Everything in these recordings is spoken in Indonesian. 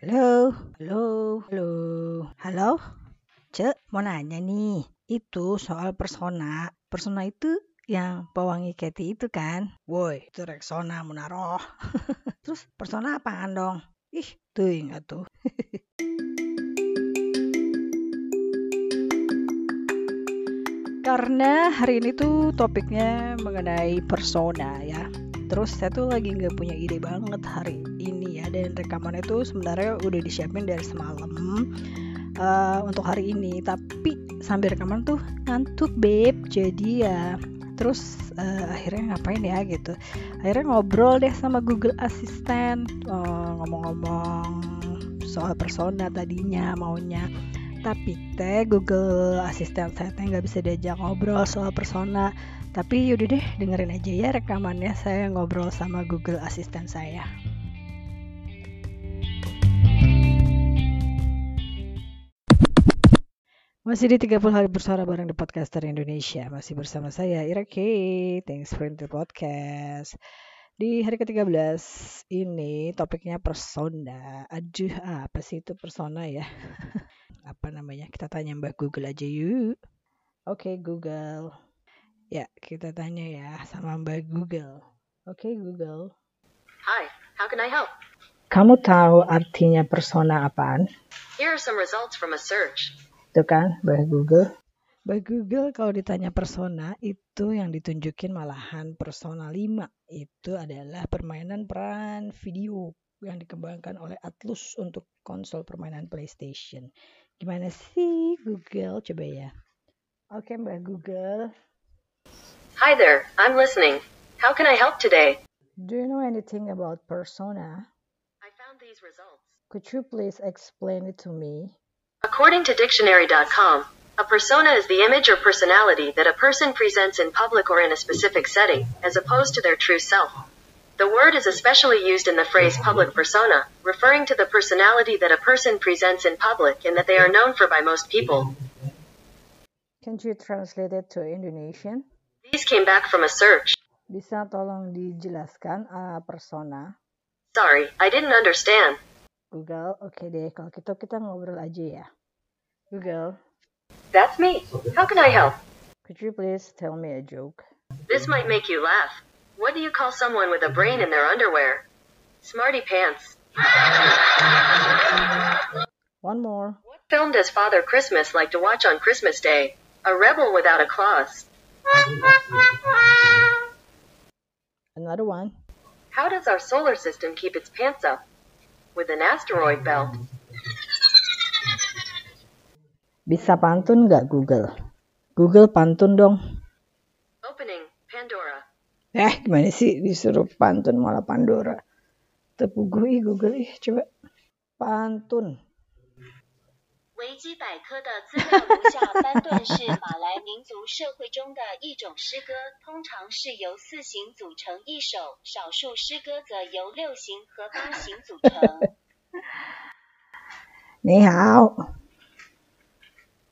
Halo, halo, halo, halo. Cek, mau nanya nih. Itu soal persona. Persona itu yang pewangi Katy itu kan? Woi, itu Rexona Munaroh. Terus persona apaan dong? Ih, tuh ingat tuh. Karena hari ini tuh topiknya mengenai persona ya. Terus saya tuh lagi nggak punya ide banget hari ini ya dan rekaman itu sebenarnya udah disiapin dari semalam uh, untuk hari ini. Tapi sambil rekaman tuh ngantuk beb. Jadi ya terus uh, akhirnya ngapain ya gitu. Akhirnya ngobrol deh sama Google Assistant ngomong-ngomong uh, soal persona tadinya maunya tapi teh Google Assistant saya teh nggak bisa diajak ngobrol soal persona. Tapi yaudah deh dengerin aja ya rekamannya. Saya ngobrol sama Google Assistant saya. Masih di 30 hari bersuara bareng di podcaster Indonesia. Masih bersama saya Ira K. Thanks for the podcast. Di hari ke-13 ini topiknya persona. Aduh apa sih itu persona ya apa namanya kita tanya Mbak Google aja yuk. Oke okay, Google. Ya kita tanya ya sama Mbak Google. Oke okay, Google. Hi how can I help? Kamu tahu artinya persona apaan? Here are some results from a search. Itu kan Mbak Google. Mbak Google kalau ditanya persona itu yang ditunjukin malahan persona 5 itu adalah permainan peran video yang dikembangkan oleh Atlus untuk konsol permainan PlayStation. Gimana sih Google? Coba ya. Oke Mbak Google. Hi there, I'm listening. How can I help today? Do you know anything about persona? I found these results. Could you please explain it to me? According to dictionary.com, a persona is the image or personality that a person presents in public or in a specific setting, as opposed to their true self. The word is especially used in the phrase public persona, referring to the personality that a person presents in public and that they are known for by most people. Can you translate it to Indonesian? These came back from a search. Bisa tolong dijelaskan uh, persona? Sorry, I didn't understand. Google, oke okay deh, kalau gitu kita ngobrol aja ya. Google. That's me. How can I help? Could you please tell me a joke? This might make you laugh. What do you call someone with a brain in their underwear? Smarty pants. One more. What film does Father Christmas like to watch on Christmas Day? A rebel without a claws. Another one. How does our solar system keep its pants up? With an asteroid belt. Bisa pantun nggak Google? Google pantun dong. Opening Pandora. Eh, gimana sih disuruh pantun malah Pandora? Tepu gue Google ih, coba pantun. 维基百科的资料如下：班顿是马来民族社会中的一种诗歌，通常是由四行组成一首，少数诗歌则由六行和八行组成。你好。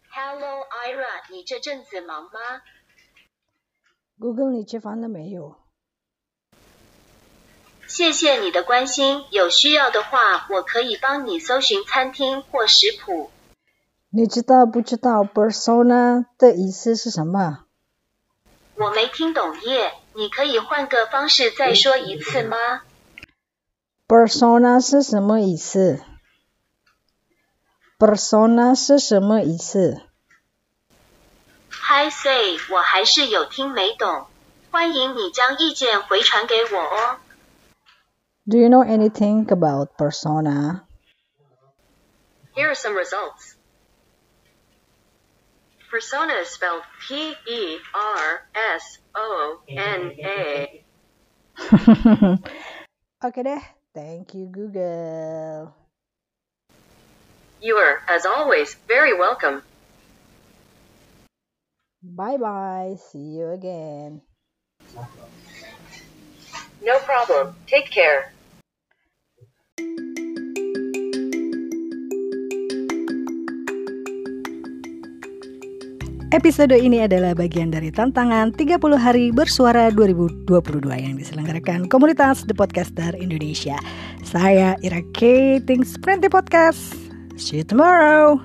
Hello Ira，你这阵子忙吗？Google 你吃饭了没有？谢谢你的关心，有需要的话，我可以帮你搜寻餐厅或食谱。你知道不知道 persona 的意思是什么？我没听懂耶，你可以换个方式再说一次吗 persona 是什么意思？persona 是什么意思？？Hi say，我还是有听没懂，欢迎你将意见回传给我哦。 Do you know anything about persona? Here are some results. Persona is spelled P E R S O N A. Oke deh, thank you Google. You are, as always, very welcome. Bye bye, see you again. No problem. Take care. Episode ini adalah bagian dari tantangan 30 hari bersuara 2022 yang diselenggarakan komunitas The Podcaster Indonesia. Saya Ira K. Things Printy Podcast. See you tomorrow.